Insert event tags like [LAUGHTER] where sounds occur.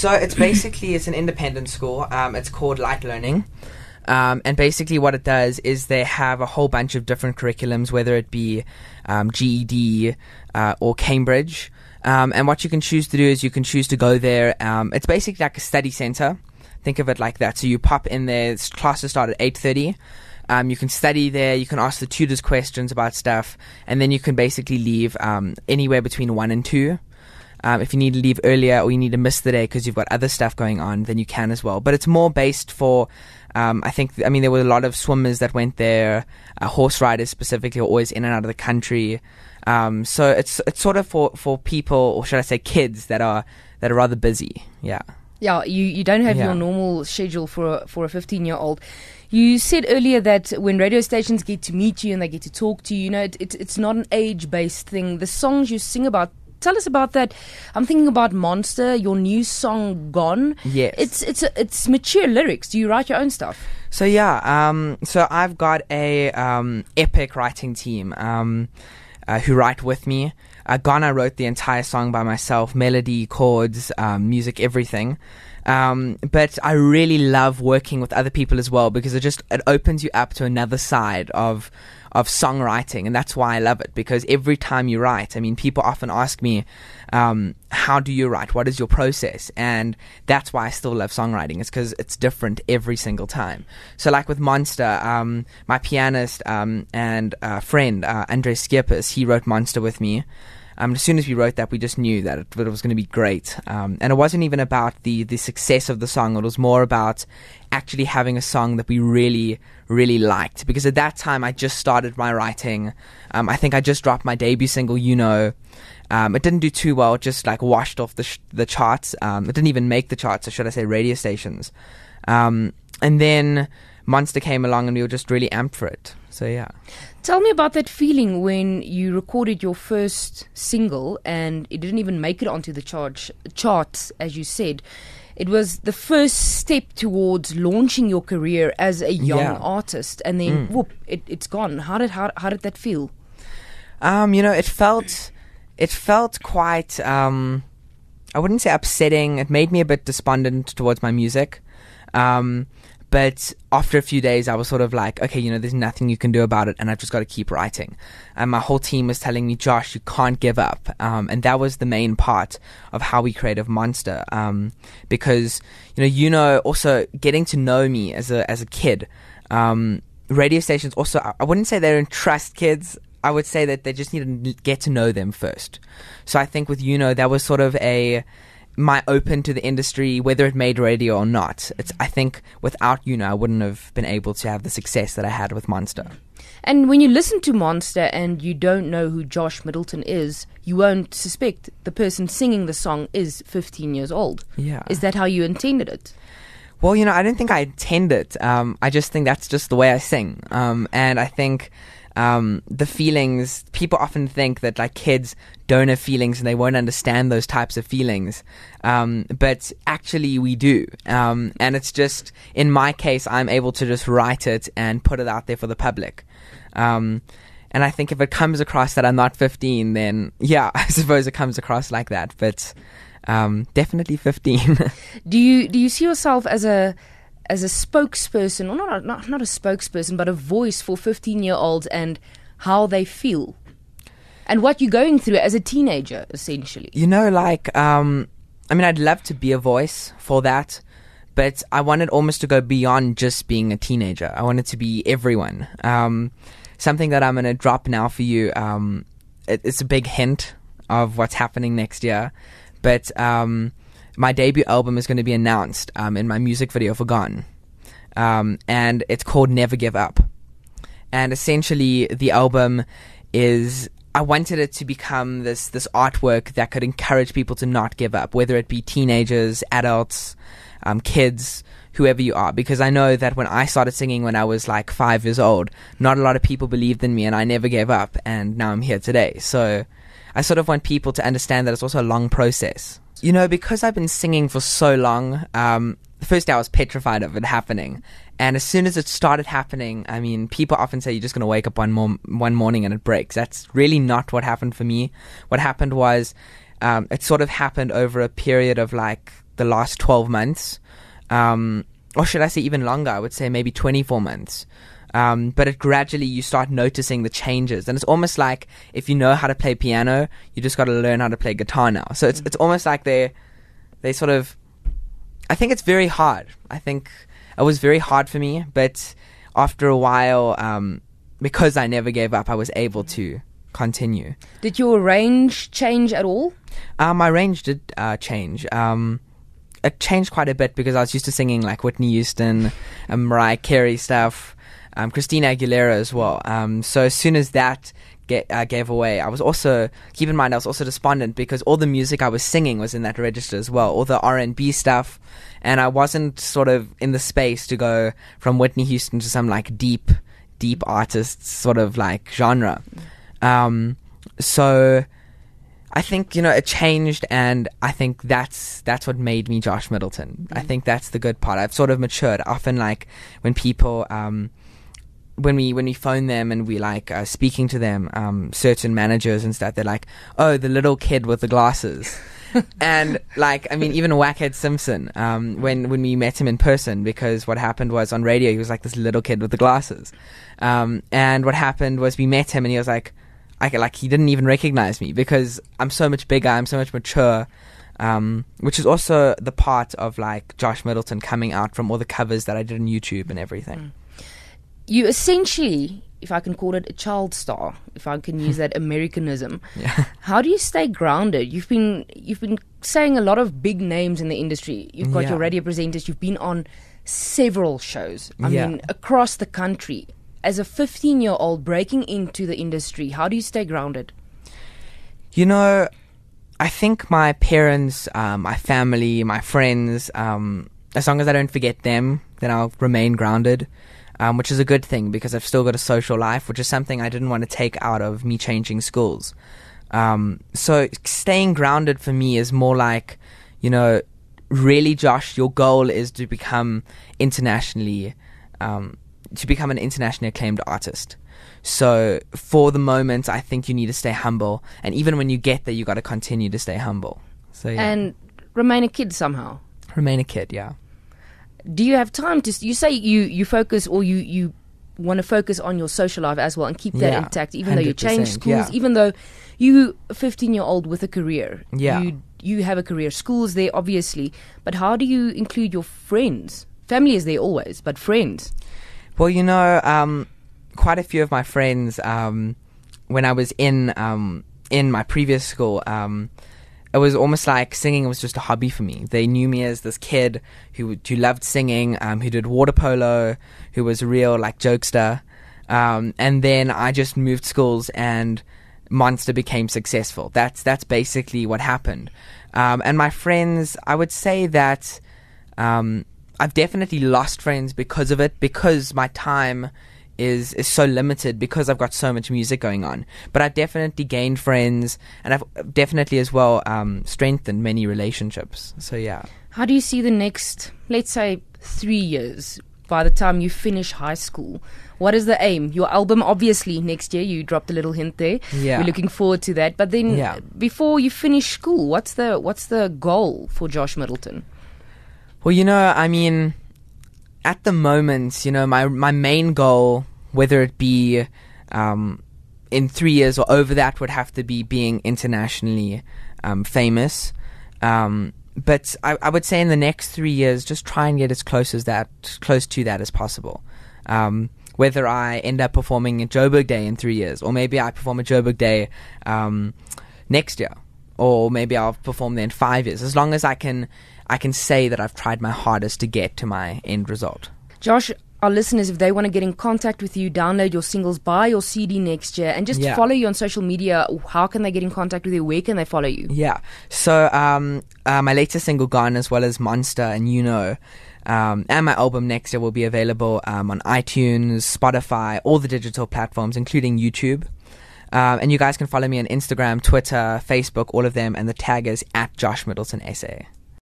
So it's basically it's an independent school. Um, it's called Light Learning. Um, and basically, what it does is they have a whole bunch of different curriculums, whether it be um, GED uh, or Cambridge. Um, and what you can choose to do is you can choose to go there. Um, it's basically like a study center. Think of it like that. So you pop in there. Classes start at eight thirty. Um, you can study there. You can ask the tutors questions about stuff, and then you can basically leave um, anywhere between one and two. Um, if you need to leave earlier or you need to miss the day because you've got other stuff going on, then you can as well. But it's more based for, um, I think, I mean, there were a lot of swimmers that went there, uh, horse riders specifically, are always in and out of the country. Um, so it's it's sort of for, for people, or should I say, kids that are that are rather busy. Yeah. Yeah, you, you don't have Yeah. your normal schedule for a, for a 15 year old. You said earlier that when radio stations get to meet you and they get to talk to you, you know, it, it, it's not an age based thing. The songs you sing about, tell us about that. I'm thinking about Monster, your new song Gone. Yes. It's it's a, it's mature lyrics. Do you write your own stuff? So yeah, um, so I've got a um, epic writing team um, uh, who write with me. Uh, Ghana wrote the entire song by myself, melody, chords, um, music, everything. Um, but I really love working with other people as well because it just it opens you up to another side of of songwriting, and that's why I love it. Because every time you write, I mean, people often ask me, um, "How do you write? What is your process?" And that's why I still love songwriting. It's because it's different every single time. So, like with Monster, um, my pianist um, and uh, friend uh, Andre Skippers, he wrote Monster with me. Um, as soon as we wrote that, we just knew that it, that it was going to be great. Um, and it wasn't even about the, the success of the song. It was more about actually having a song that we really, really liked. Because at that time, I just started my writing. Um, I think I just dropped my debut single, You Know. Um, it didn't do too well. It just like washed off the sh- the charts. Um, it didn't even make the charts, or should I say, radio stations. Um, and then Monster came along, and we were just really amped for it. So yeah. Tell me about that feeling when you recorded your first single and it didn't even make it onto the charge, charts, as you said. It was the first step towards launching your career as a young Yeah. artist, and then whoop, it, it's gone. How did how, how did that feel? Um, you know, it felt it felt quite um I wouldn't say upsetting. It made me a bit despondent towards my music. Um but after a few days, I was sort of like, okay, you know, there's nothing you can do about it, and I've just got to keep writing. And my whole team was telling me, Josh, you can't give up. Um, and that was the main part of how we created Monster. Um, because, you know, you know, also getting to know me as a, as a kid, um, radio stations also, I- I wouldn't say they don't trust kids. I would say that they just need to get to know them first. So I think with you know that was sort of a my open to the industry, whether it made radio or not. It's I think without you know I wouldn't have been able to have the success that I had with Monster. And when you listen to Monster and you don't know who Josh Middleton is, you won't suspect the person singing the song is 15 years old. Yeah. Is that how you intended it? Well, you know, I don't think I intend it. Um, I just think that's just the way I sing. Um, and I think um, the feelings, people often think that like kids don't have feelings and they won't understand those types of feelings. Um, but actually, we do. Um, and it's just, in my case, I'm able to just write it and put it out there for the public. Um, and I think if it comes across that I'm not 15, then yeah, [LAUGHS] I suppose it comes across like that. But um, definitely 15. [LAUGHS] Do you do you see yourself as a as a spokesperson, or not not not a spokesperson, but a voice for 15 year olds and how they feel, and what you're going through as a teenager, essentially? You know, like, um, I mean, I'd love to be a voice for that, but I wanted almost to go beyond just being a teenager. I wanted to be everyone. Um, something that I'm going to drop now for you. Um, it, it's a big hint of what's happening next year, but um, my debut album is going to be announced um, in my music video for Gone, um, and it's called Never Give Up and essentially the album is I wanted it to become this this artwork that could encourage people to not give up, whether it be teenagers, adults, um, kids, whoever you are. Because I know that when I started singing when I was like five years old, not a lot of people believed in me, and I never gave up, and now I'm here today. So I sort of want people to understand that it's also a long process. You know, because I've been singing for so long, um, the first day I was petrified of it happening. And as soon as it started happening, I mean, people often say you're just going to wake up one, one morning and it breaks. That's really not what happened for me. What happened was, um, it sort of happened over a period of like the last 12 months. Um, or should I say even longer? I would say maybe 24 months. Um, but it gradually you start noticing the changes, and it's almost like if you know how to play piano, you just got to learn how to play guitar now. So it's it's almost like they they sort of. I think it's very hard. I think it was very hard for me, but after a while, um, because I never gave up, I was able to continue. Did your range change at all? Uh, my range did uh, change. Um, it changed quite a bit because I was used to singing like Whitney Houston, and Mariah Carey stuff, um, Christina Aguilera as well. Um, so as soon as that get, uh, gave away, I was also keep in mind I was also despondent because all the music I was singing was in that register as well, all the R and B stuff, and I wasn't sort of in the space to go from Whitney Houston to some like deep, deep artists sort of like genre. Um, so I think you know it changed, and I think that's that's what made me Josh Middleton. I think that's the good part. I've sort of matured. Often, like when people, um, when we when we phone them and we like uh, speaking to them, um, certain managers and stuff, they're like, "Oh, the little kid with the glasses." [LAUGHS] and like I mean, even Whackhead Simpson, um, when when we met him in person, because what happened was on radio he was like this little kid with the glasses, um, and what happened was we met him and he was like, I like he didn't even recognize me because I'm so much bigger, I'm so much mature. Um, which is also the part of like Josh Middleton coming out from all the covers that I did on YouTube and everything. You essentially, if I can call it a child star, if I can use [LAUGHS] that Americanism, Yeah. how do you stay grounded? You've been you've been saying a lot of big names in the industry. You've got Yeah. your radio presenters. You've been on several shows. I Yeah. mean, across the country. As a 15 year old breaking into the industry, how do you stay grounded? You know, I think my parents, um, my family, my friends, um, as long as I don't forget them, then I'll remain grounded, um, which is a good thing because I've still got a social life, which is something I didn't want to take out of me changing schools. Um, so staying grounded for me is more like, you know, really, Josh, your goal is to become internationally, um, to become an internationally acclaimed artist. So for the moment, I think you need to stay humble, and even when you get there, you got to continue to stay humble. So yeah, And remain a kid somehow. remain a kid. Yeah. Do you have time to you say you you focus or you you want to focus on your social life as well and keep that Yeah, intact even though you change schools yeah. even though you 15 year old with a career Yeah. you you have a career schools there obviously but how do you include your friends family is there always but friends Well, you know, um, quite a few of my friends, um, when I was in um, in my previous school, um, it was almost like singing was just a hobby for me. They knew me as this kid who who loved singing, um, who did water polo, who was a real like jokester, um, and then I just moved schools and Monster became successful. That's that's basically what happened. Um, and my friends, I would say that um, I've definitely lost friends because of it, because my time is is so limited, because I've got so much music going on. But I've definitely gained friends, and I've definitely as well um, strengthened many relationships. So yeah, how do you see the next let's say 3 years by the time you finish high school what is the aim your album obviously next year you dropped a little hint there Yeah. we're looking forward to that but then Yeah. before you finish school what's the what's the goal for Josh Middleton Well, you know, I mean, at the moment, you know, my my main goal, whether it be um, in three years or over that, would have to be being internationally um, famous. Um, but I, I would say in the next three years, just try and get as close as that, close to that as possible. Um, whether I end up performing at Joburg Day in three years, or maybe I perform at Joburg Day um, next year, or maybe I'll perform there in five years. As long as I can, I can say that I've tried my hardest to get to my end result. Josh our listeners if they want to get in contact with you download your singles buy your CD next year and just Yeah. follow you on social media how can they get in contact with you where can they follow you Yeah. So um, uh, my latest single, Gone, as well as Monster and You Know, um, and my album next year will be available um, on iTunes, Spotify, all the digital platforms, including YouTube. Um, and you guys can follow me on Instagram, Twitter, Facebook, all of them, and the tag is at Josh Middleton SA.